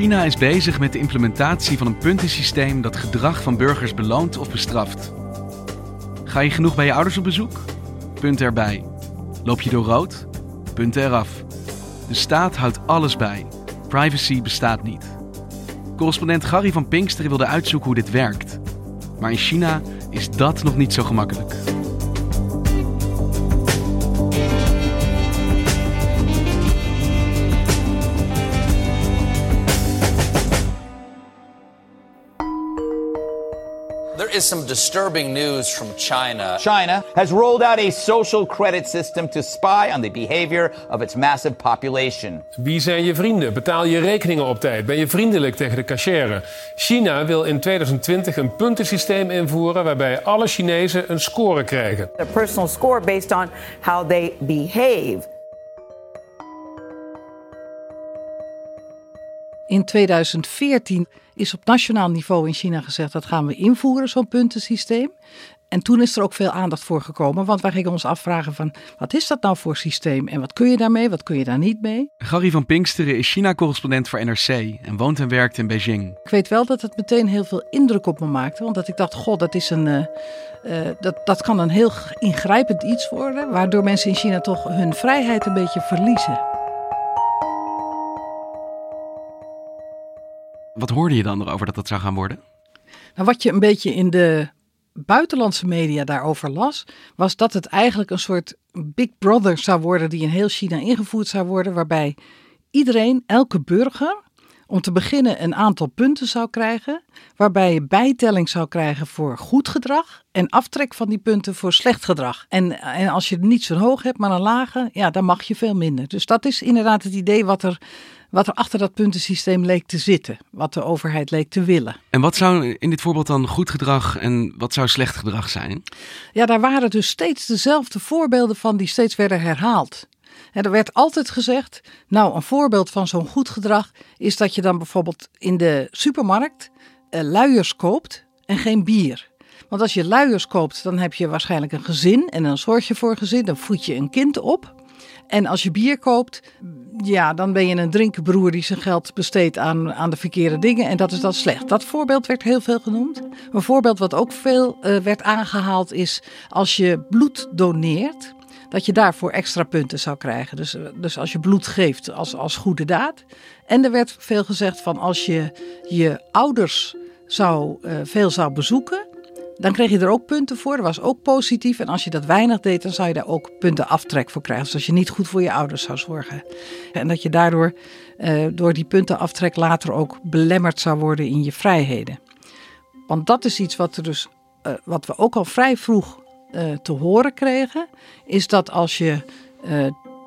China is bezig met de implementatie van een puntensysteem dat gedrag van burgers beloont of bestraft. Ga je genoeg bij je ouders op bezoek? Punten erbij. Loop je door rood? Punten eraf. De staat houdt alles bij. Privacy bestaat niet. Correspondent Gary van Pinksteren wilde uitzoeken hoe dit werkt. Maar in China is dat nog niet zo gemakkelijk. There is some disturbing news from China. China has rolled out a social credit system to spy on the behavior of its massive population. Wie zijn je vrienden? Betaal je rekeningen op tijd? Ben je vriendelijk tegen de cashier? China wil in 2020 een puntensysteem invoeren waarbij alle Chinezen een score krijgen. a personal score based on how they behave. In 2014 is op nationaal niveau in China gezegd dat gaan we invoeren, zo'n puntensysteem. En toen is er ook veel aandacht voor gekomen, want wij gingen ons afvragen van wat is dat nou voor systeem en wat kun je daarmee, wat kun je daar niet mee. Gary van Pinksteren is China-correspondent voor NRC en woont en werkt in Beijing. Ik weet wel dat het meteen heel veel indruk op me maakte, want dat ik dacht, god, dat, is een, eh, eh, dat, dat kan een heel ingrijpend iets worden, waardoor mensen in China toch hun vrijheid een beetje verliezen. Wat hoorde je dan erover dat dat zou gaan worden? Nou, wat je een beetje in de buitenlandse media daarover las, was dat het eigenlijk een soort Big Brother zou worden die in heel China ingevoerd zou worden, waarbij iedereen, elke burger, om te beginnen een aantal punten zou krijgen, waarbij je bijtelling zou krijgen voor goed gedrag en aftrek van die punten voor slecht gedrag. En, en als je niet zo hoog hebt, maar een lage, ja, dan mag je veel minder. Dus dat is inderdaad het idee wat er, wat er achter dat puntensysteem leek te zitten, wat de overheid leek te willen. En wat zou in dit voorbeeld dan goed gedrag en wat zou slecht gedrag zijn? Ja, daar waren dus steeds dezelfde voorbeelden van die steeds werden herhaald. En er werd altijd gezegd, nou een voorbeeld van zo'n goed gedrag is dat je dan bijvoorbeeld in de supermarkt eh, luiers koopt en geen bier. Want als je luiers koopt, dan heb je waarschijnlijk een gezin en dan zorg je voor een gezin, dan voed je een kind op. En als je bier koopt, ja, dan ben je een drinkenbroer die zijn geld besteedt aan, aan de verkeerde dingen. En dat is dan slecht. Dat voorbeeld werd heel veel genoemd. Een voorbeeld wat ook veel eh, werd aangehaald is als je bloed doneert. Dat je daarvoor extra punten zou krijgen. Dus, dus als je bloed geeft als, als goede daad. En er werd veel gezegd van als je je ouders zou, eh, veel zou bezoeken. Dan kreeg je er ook punten voor. Dat was ook positief. En als je dat weinig deed, dan zou je daar ook punten aftrek voor krijgen. Dus als je niet goed voor je ouders zou zorgen. En dat je daardoor eh, door die puntenaftrek later ook belemmerd zou worden in je vrijheden. Want dat is iets wat, er dus, eh, wat we ook al vrij vroeg eh, te horen kregen. Is dat als je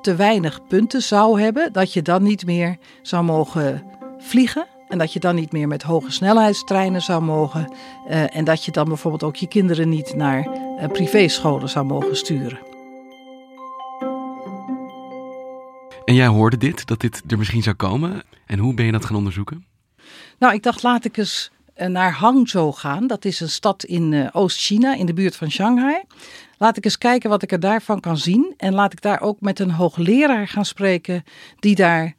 te weinig punten zou hebben, dat je dan niet meer zou mogen vliegen. En dat je dan niet meer met hoge snelheidstreinen zou mogen. eh, en dat je dan bijvoorbeeld ook je kinderen niet naar eh, privéscholen zou mogen sturen. En jij hoorde dit, dat dit er misschien zou komen. En hoe ben je dat gaan onderzoeken? Nou, ik dacht, laat ik eens eh, naar Hangzhou gaan. Dat is een stad in Oost-China, in de buurt van Shanghai. Laat ik eens kijken wat ik er daarvan kan zien. En laat ik daar ook met een hoogleraar gaan spreken die daar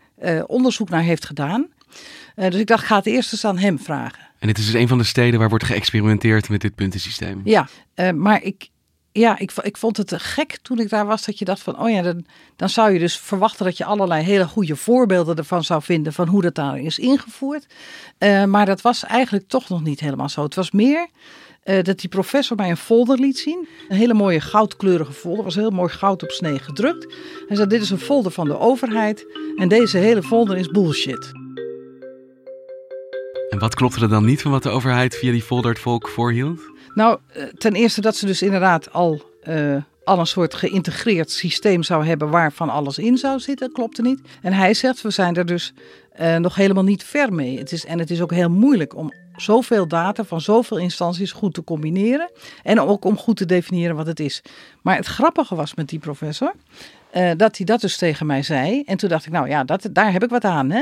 onderzoek naar heeft gedaan. Eh, dus ik dacht, ga het eerst eens aan hem vragen. En dit is dus een van de steden waar wordt geëxperimenteerd met dit puntensysteem. Ja, eh, maar ik, ja, ik, ik vond het gek toen ik daar was dat je dacht van, oh ja, dan, dan zou je dus verwachten dat je allerlei hele goede voorbeelden ervan zou vinden van hoe dat daar is ingevoerd. Uh, maar dat was eigenlijk toch nog niet helemaal zo. Het was meer uh, dat die professor mij een folder liet zien. Een hele mooie goudkleurige folder, was heel mooi goud op snee gedrukt. Hij zei, dit is een folder van de overheid en deze hele folder is bullshit. En wat klopte er dan niet van wat de overheid via die folder het volk voorhield? Nou, eh, ten eerste dat ze dus inderdaad al, uh, al een soort geïntegreerd systeem zou hebben waarvan alles in zou zitten, klopte niet. En hij zegt, we zijn er dus uh, nog helemaal niet ver mee. Het is, en het is ook heel moeilijk om zoveel data van zoveel instanties goed te combineren. En ook om goed te definiëren wat het is. Maar het grappige was met die professor, dat hij dat dus tegen mij zei. En toen dacht ik, nou ja, dat, daar heb ik wat aan. Hè?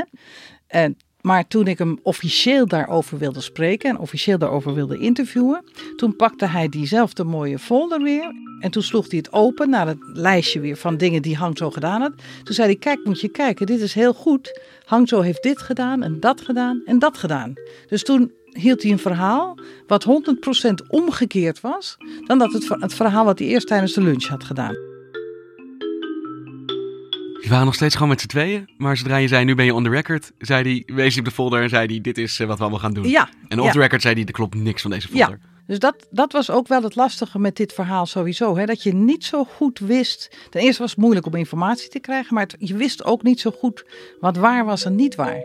En maar toen ik hem officieel daarover wilde spreken en officieel daarover wilde interviewen, toen pakte hij diezelfde mooie folder weer. En toen sloeg hij het open naar het lijstje weer van dingen die Hangzhou gedaan had. Toen zei hij: Kijk, moet je kijken, dit is heel goed. Hangzhou heeft dit gedaan en dat gedaan en dat gedaan. Dus toen hield hij een verhaal wat 100% omgekeerd was dan dat het, het verhaal wat hij eerst tijdens de lunch had gedaan. Die waren nog steeds gewoon met z'n tweeën. Maar zodra je zei, nu ben je on the record, zei hij, wees hij op de folder en zei hij, dit is eh, wat we allemaal gaan doen. Ja. En off the record zei hij, er klopt niks van deze folder. Ja. Dus dat, dat was ook wel het lastige met dit verhaal sowieso. Hè? Dat je niet zo goed wist. Ten eerste was het moeilijk om informatie te krijgen, maar het, je wist ook niet zo goed wat waar was en niet waar.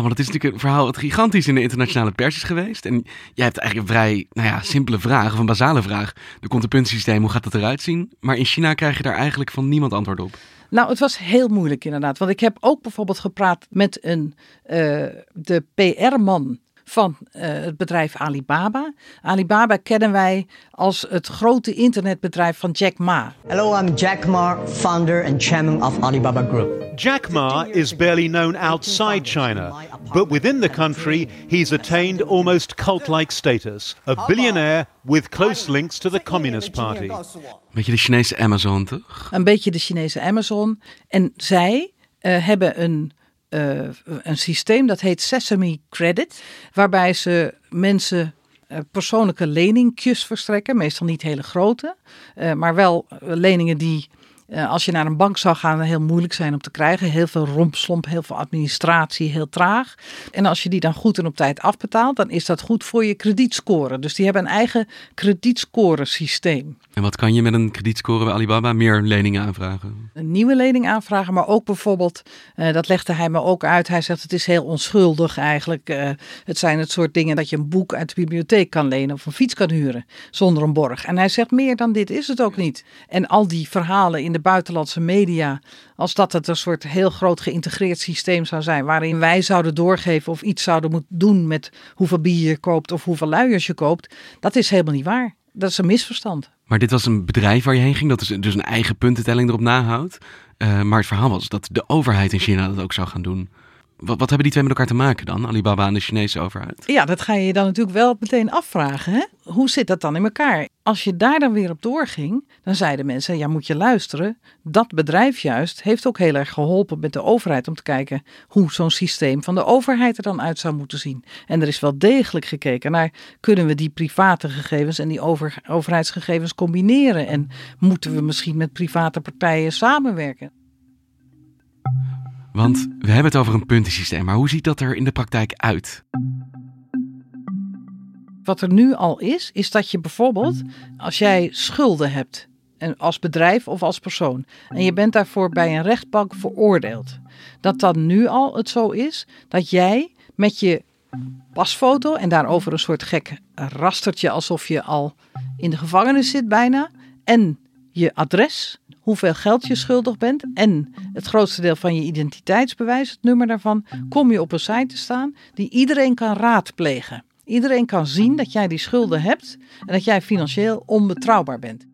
Want het is natuurlijk een verhaal dat gigantisch in de internationale pers is geweest. En jij hebt eigenlijk een vrij nou ja, simpele vraag, of een basale vraag. Er komt een puntensysteem, hoe gaat dat eruit zien? Maar in China krijg je daar eigenlijk van niemand antwoord op. Nou, het was heel moeilijk inderdaad. Want ik heb ook bijvoorbeeld gepraat met een, uh, de PR-man van uh, het bedrijf Alibaba. Alibaba kennen wij als het grote internetbedrijf van Jack Ma. Hello, I'm Jack Ma, founder and chairman of Alibaba Group. Jack Ma is barely known outside China, but within the country he's attained almost cult-like status. A billionaire with close links to the Communist Party. Beetje de Chinese Amazon, toch? Een beetje de Chinese Amazon. En zij uh, hebben een uh, een systeem dat heet Sesame Credit, waarbij ze mensen uh, persoonlijke leningjes verstrekken, meestal niet hele grote, uh, maar wel leningen die als je naar een bank zou gaan, heel moeilijk zijn om te krijgen. Heel veel rompslomp, heel veel administratie, heel traag. En als je die dan goed en op tijd afbetaalt, dan is dat goed voor je kredietscore. Dus die hebben een eigen kredietscoresysteem. En wat kan je met een kredietscore bij Alibaba? Meer leningen aanvragen? Een nieuwe lening aanvragen, maar ook bijvoorbeeld, uh, dat legde hij me ook uit. Hij zegt het is heel onschuldig eigenlijk. Uh, het zijn het soort dingen dat je een boek uit de bibliotheek kan lenen of een fiets kan huren zonder een borg. En hij zegt meer dan dit is het ook niet. En al die verhalen in buitenlandse media, als dat het een soort heel groot geïntegreerd systeem zou zijn, waarin wij zouden doorgeven of iets zouden moeten doen met hoeveel bier je koopt of hoeveel luiers je koopt, dat is helemaal niet waar. Dat is een misverstand. Maar dit was een bedrijf waar je heen ging, dat dus, dus een eigen puntentelling erop nahoudt. Uh, maar het verhaal was dat de overheid in China dat ook zou gaan doen. Wat, wat, hebben die twee met elkaar te maken dan, Alibaba en de Chinese overheid? Ja, dat ga je je dan natuurlijk wel meteen afvragen. Hè? Hoe zit dat dan in elkaar? Als je daar dan weer op doorging, dan zeiden mensen, ja moet je luisteren. Dat bedrijf juist heeft ook heel erg geholpen met de overheid om te kijken hoe zo'n systeem van de overheid er dan uit zou moeten zien. En er is wel degelijk gekeken naar, kunnen we die private gegevens en die over, overheidsgegevens combineren? En moeten we misschien met private partijen samenwerken? Want we hebben het over een puntensysteem, maar hoe ziet dat er in de praktijk uit? Wat er nu al is, is dat je bijvoorbeeld, als jij schulden hebt, en als bedrijf of als persoon, en je bent daarvoor bij een rechtbank veroordeeld, dat dan nu al het zo is dat jij met je pasfoto en daarover een soort gek rastertje alsof je al in de gevangenis zit bijna, en je adres, hoeveel geld je schuldig bent en het grootste deel van je identiteitsbewijs, het nummer daarvan, kom je op een site te staan die iedereen kan raadplegen. Iedereen kan zien dat jij die schulden hebt en dat jij financieel onbetrouwbaar bent.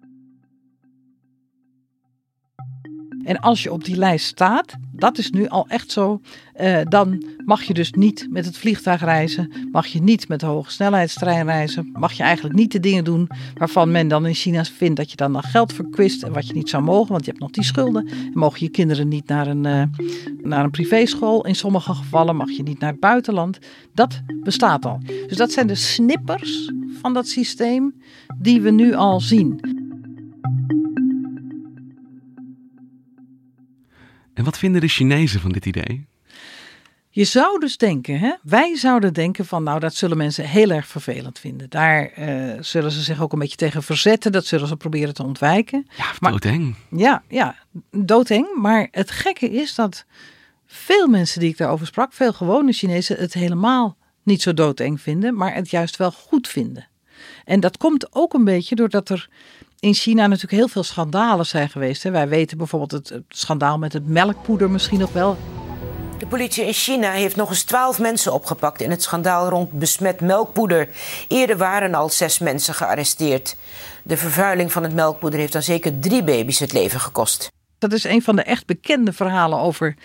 En als je op die lijst staat, dat is nu al echt zo, uh, dan mag je dus niet met het vliegtuig reizen, mag je niet met de hoge snelheidstrein reizen, mag je eigenlijk niet de dingen doen waarvan men dan in China vindt dat je dan nog geld verkwist en wat je niet zou mogen, want je hebt nog die schulden. En mogen je kinderen niet naar een, uh, naar een privéschool, in sommige gevallen mag je niet naar het buitenland. Dat bestaat al. Dus dat zijn de snippers van dat systeem die we nu al zien. En wat vinden de Chinezen van dit idee? Je zou dus denken, hè? wij zouden denken van nou dat zullen mensen heel erg vervelend vinden. Daar uh, zullen ze zich ook een beetje tegen verzetten, dat zullen ze proberen te ontwijken. Ja, maar, doodeng. Ja, ja, doodeng. Maar het gekke is dat veel mensen die ik daarover sprak, veel gewone Chinezen, het helemaal niet zo doodeng vinden, maar het juist wel goed vinden. En dat komt ook een beetje doordat er in China natuurlijk heel veel schandalen zijn geweest. Hè. Wij weten bijvoorbeeld het, schandaal met het melkpoeder misschien nog wel. De politie in China heeft nog eens twaalf mensen opgepakt in het schandaal rond besmet melkpoeder. Eerder waren al zes mensen gearresteerd. De vervuiling van het melkpoeder heeft dan zeker drie baby's het leven gekost. Dat is een van de echt bekende verhalen over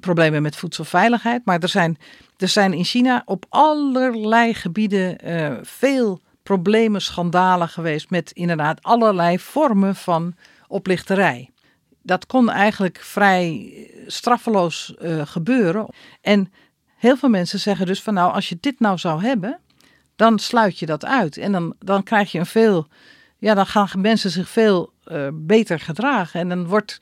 problemen met voedselveiligheid. Maar er zijn, er zijn in China op allerlei gebieden uh, veel problemen, schandalen geweest met inderdaad allerlei vormen van oplichterij. Dat kon eigenlijk vrij straffeloos uh, gebeuren. En heel veel mensen zeggen dus van nou, als je dit nou zou hebben, dan sluit je dat uit. En dan, dan krijg je een veel, ja, dan gaan mensen zich veel uh, beter gedragen. En dan wordt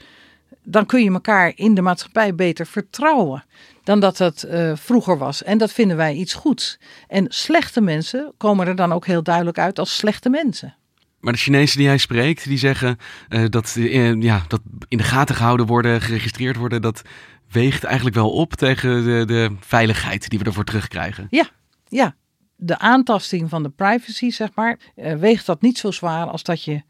dan kun je elkaar in de maatschappij beter vertrouwen dan dat het uh, vroeger was. En dat vinden wij iets goeds. En slechte mensen komen er dan ook heel duidelijk uit als slechte mensen. Maar de Chinezen die hij spreekt, die zeggen uh, dat, uh, ja, dat in de gaten gehouden worden, geregistreerd worden, dat weegt eigenlijk wel op tegen de, de veiligheid die we ervoor terugkrijgen. Ja, ja. De aantasting van de privacy, zeg maar, weegt dat niet zo zwaar als dat je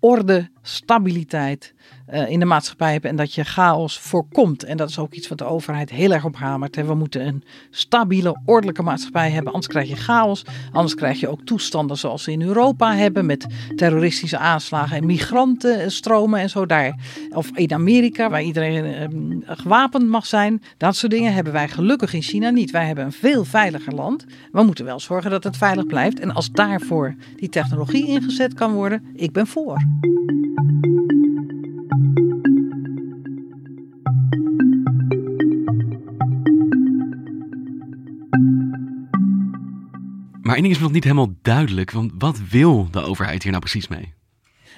orde, stabiliteit uh, in de maatschappij hebt en dat je chaos voorkomt. En dat is ook iets wat de overheid heel erg op hamert. We moeten een stabiele, ordelijke maatschappij hebben, anders krijg je chaos. Anders krijg je ook toestanden zoals we in Europa hebben met terroristische aanslagen en migrantenstromen en zo daar. Of in Amerika, waar iedereen uh, gewapend mag zijn. Dat soort dingen hebben wij gelukkig in China niet. Wij hebben een veel veiliger land. We moeten wel zorgen dat het veilig blijft. En als daarvoor die technologie ingezet kan worden, ik ben voor. Maar één ding is nog niet helemaal duidelijk. Want wat wil de overheid hier nou precies mee?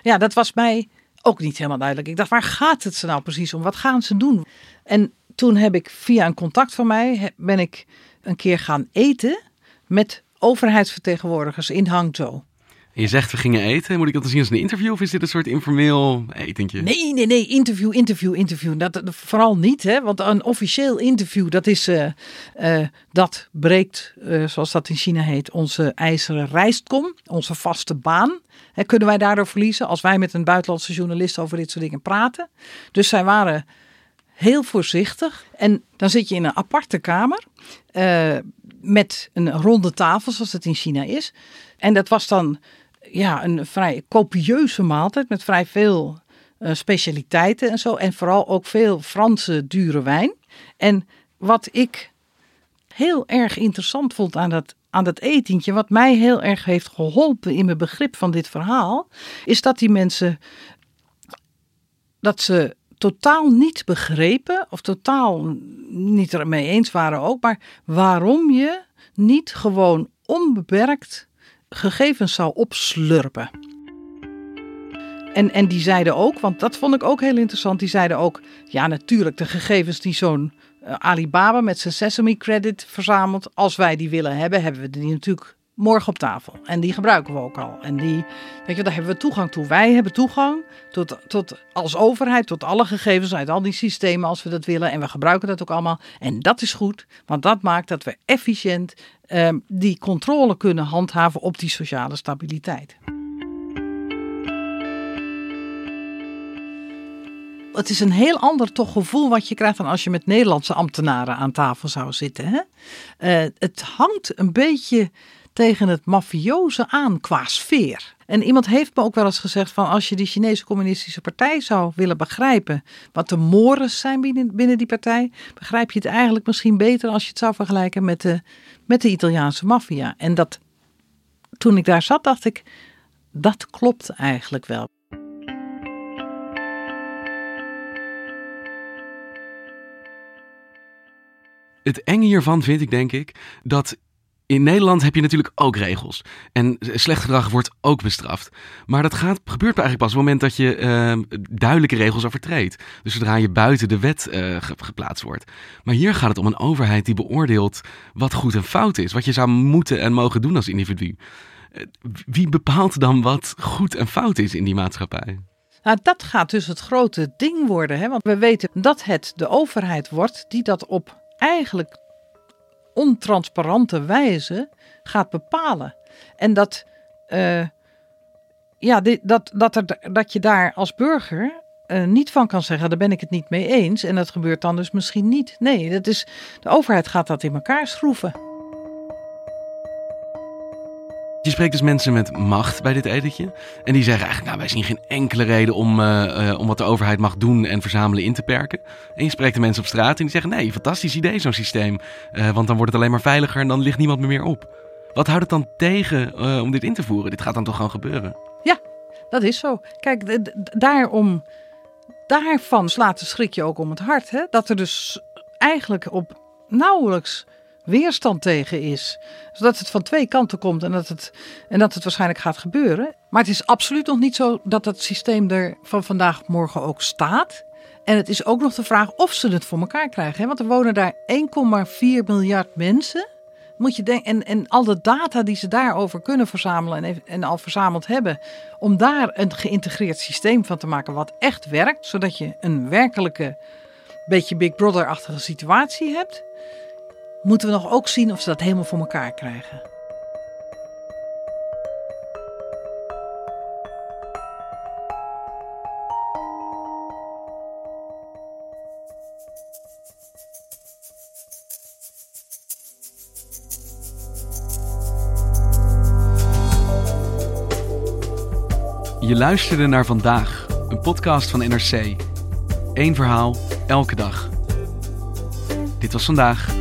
Ja, dat was mij ook niet helemaal duidelijk. Ik dacht, waar gaat het ze nou precies om? Wat gaan ze doen? En toen heb ik via een contact van mij, ben ik een keer gaan eten met overheidsvertegenwoordigers in Hangzhou je zegt we gingen eten. Moet ik dat dan zien als een interview of is dit een soort informeel etentje? Nee, nee, nee. Interview, interview, interview. Dat, vooral niet, hè. Want een officieel interview, dat is... Uh, uh, dat breekt, uh, zoals dat in China heet, onze ijzeren rijstkom. Onze vaste baan. Hè, kunnen wij daardoor verliezen als wij met een buitenlandse journalist over dit soort dingen praten. Dus zij waren heel voorzichtig. En dan zit je in een aparte kamer met een ronde tafel, zoals het in China is. En dat was dan ja, een vrij copieuze maaltijd met vrij veel uh, specialiteiten en zo. En vooral ook veel Franse dure wijn. En wat ik heel erg interessant vond aan dat, aan dat etentje, wat mij heel erg heeft geholpen in mijn begrip van dit verhaal, is dat die mensen dat ze totaal niet begrepen of totaal niet ermee eens waren ook, maar waarom je niet gewoon onbeperkt gegevens zou opslurpen. En, en die zeiden ook, want dat vond ik ook heel interessant, die zeiden ook, ja natuurlijk, de gegevens die zo'n uh, Alibaba met zijn Sesame Credit verzamelt, als wij die willen hebben, hebben we die natuurlijk morgen op tafel. En die gebruiken we ook al. En die, weet je, daar hebben we toegang toe. Wij hebben toegang tot, tot als overheid tot alle gegevens uit al die systemen als we dat willen. En we gebruiken dat ook allemaal. En dat is goed, want dat maakt dat we efficiënt uh, die controle kunnen handhaven op die sociale stabiliteit. Het is een heel ander toch gevoel wat je krijgt dan als je met Nederlandse ambtenaren aan tafel zou zitten. Hè? Uh, het hangt een beetje tegen het mafioze aan qua sfeer. En iemand heeft me ook wel eens gezegd van als je die Chinese communistische partij zou willen begrijpen, wat de mores zijn binnen, binnen die partij, begrijp je het eigenlijk misschien beter als je het zou vergelijken met de, met de Italiaanse maffia. En dat, toen ik daar zat, dacht ik, dat klopt eigenlijk wel. Het enge hiervan vind ik, denk ik, dat in Nederland heb je natuurlijk ook regels. En slecht gedrag wordt ook bestraft. Maar dat gaat, gebeurt eigenlijk pas op het moment dat je uh, duidelijke regels overtreedt. Dus zodra je buiten de wet uh, geplaatst wordt. Maar hier gaat het om een overheid die beoordeelt wat goed en fout is. Wat je zou moeten en mogen doen als individu. Uh, wie bepaalt dan wat goed en fout is in die maatschappij? Nou, dat gaat dus het grote ding worden. Hè? Want we weten dat het de overheid wordt die dat op eigenlijk ontransparante wijze gaat bepalen. En dat, uh, ja, dat, dat, er, dat je daar als burger uh, niet van kan zeggen, daar ben ik het niet mee eens. En dat gebeurt dan dus misschien niet. Nee, dat is, de overheid gaat dat in elkaar schroeven. Spreekt dus mensen met macht bij dit etentje. En die zeggen eigenlijk, nou wij zien geen enkele reden om, uh, uh, om wat de overheid mag doen en verzamelen in te perken. En je spreekt de mensen op straat en die zeggen, nee, fantastisch idee zo'n systeem. Uh, want dan wordt het alleen maar veiliger en dan ligt niemand meer op. Wat houdt het dan tegen om dit in te voeren? Dit gaat dan toch gewoon gebeuren? Ja, dat is zo. Kijk, daarom, daarvan slaat de schrik je ook om het hart. Hè? Dat er dus eigenlijk op nauwelijks weerstand tegen is. Zodat het van twee kanten komt en dat het, en dat het waarschijnlijk gaat gebeuren. Maar het is absoluut nog niet zo dat het systeem er van vandaag op morgen ook staat. En het is ook nog de vraag of ze het voor elkaar krijgen. Hè? Want er wonen daar 1,4 miljard mensen. Moet je denken, en, en al de data die ze daarover kunnen verzamelen en, en al verzameld hebben, om daar een geïntegreerd systeem van te maken wat echt werkt, zodat je een werkelijke, beetje Big Brother-achtige situatie hebt moeten we nog ook zien of ze dat helemaal voor elkaar krijgen. Je luisterde naar vandaag, een podcast van NRC. Eén verhaal, elke dag. Dit was vandaag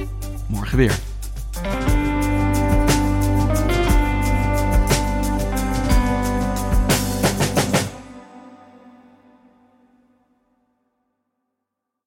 morgen weer.